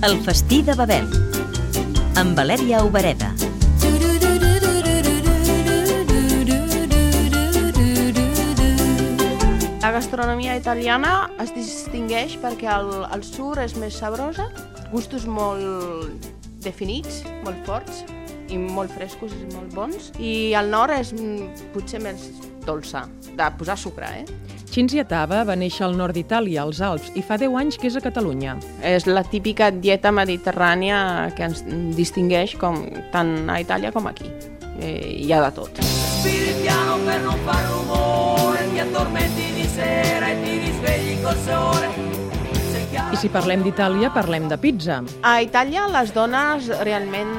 El festí de Babel amb Valèria Obereda. La gastronomia italiana es distingueix perquè el, el sur és més sabrosa, gustos molt definits, molt forts i molt frescos i molt bons. I el nord és potser més dolça, de posar sucre, eh? Cinzia Tava va néixer al nord d'Itàlia, als Alps, i fa 10 anys que és a Catalunya. És la típica dieta mediterrània que ens distingueix com, tant a Itàlia com aquí. Eh, hi ha de tot. Respiri piano per non far rumore, ti addormenti di sera e ti risvegli col sole. I si parlem d'Itàlia, parlem de pizza. A Itàlia les dones realment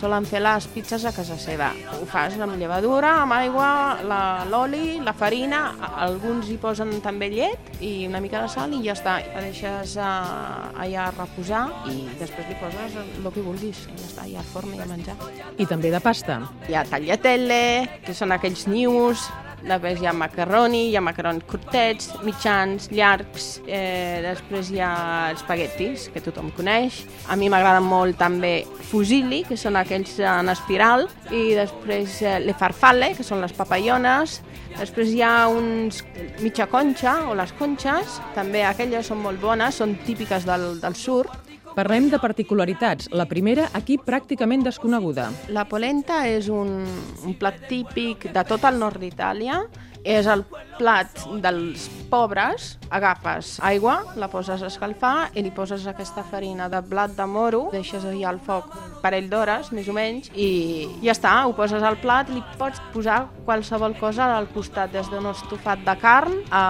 solen fer les pizzas a casa seva. Ho fas amb llevadura, amb aigua, la- l'oli, la, farina, a- alguns hi posen també llet i una mica de sal i ja està. La deixes uh, allà reposar i després li poses el que vulguis i ja està, al forn i a menjar. I també de pasta. Hi ha tagliatelle, que són aquells nius, després hi ha macarroni, hi ha macarons curtets, mitjans, llargs, eh, després hi ha espaguetis, que tothom coneix. A mi m'agrada molt també fusilli, que són aquells en espiral, i després eh, le farfalle, que són les papallones, després hi ha uns mitja conxa, o les conxes, també aquelles són molt bones, són típiques del, del sur, Parlem de particularitats. La primera, aquí pràcticament desconeguda. La polenta és un, un plat típic de tot el nord d'Itàlia. És el plat dels pobres. Agafes aigua, la poses a escalfar i li poses aquesta farina de blat de moro, deixes allà al foc un parell d'hores, més o menys, i ja està, ho poses al plat, li pots posar qualsevol cosa al costat, des d'un estofat de carn a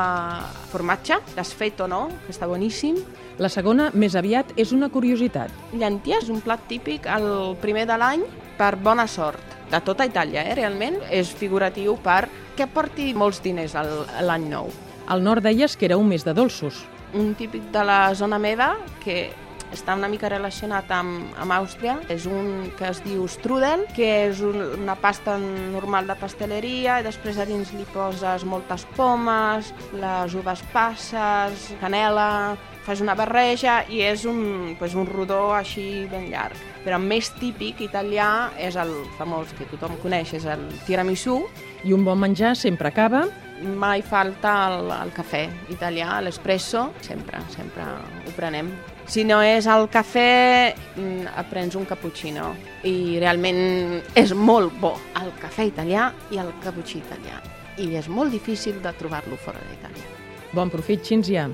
formatge, desfet o no, que està boníssim, La segona, més aviat, és una curiositat. Llentia és un plat típic el primer de l'any per bona sort. De tota Itàlia, eh, realment. És figuratiu per que porti molts diners al- l'any nou. Al nord deies que era un mes de dolços. Un típic de la zona meva que està una mica relacionat amb, amb Àustria, és un que es diu strudel, que és un, una pasta normal de pasteleria, i després a dins li poses moltes pomes, les uves passes, canela, fas una barreja i és un, pues, un rodó així ben llarg. Però el més típic italià és el famós que tothom coneix, és el tiramisù, I un bon menjar sempre acaba mai falta el, el cafè italià, l'espresso, sempre, sempre ho prenem. Si no és el cafè, mm, et prens un cappuccino. I realment és molt bo el cafè italià i el cappuccí italià. I és molt difícil de trobar-lo fora d'Itàlia. Bon profit, Cinzia.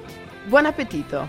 Buon appetito!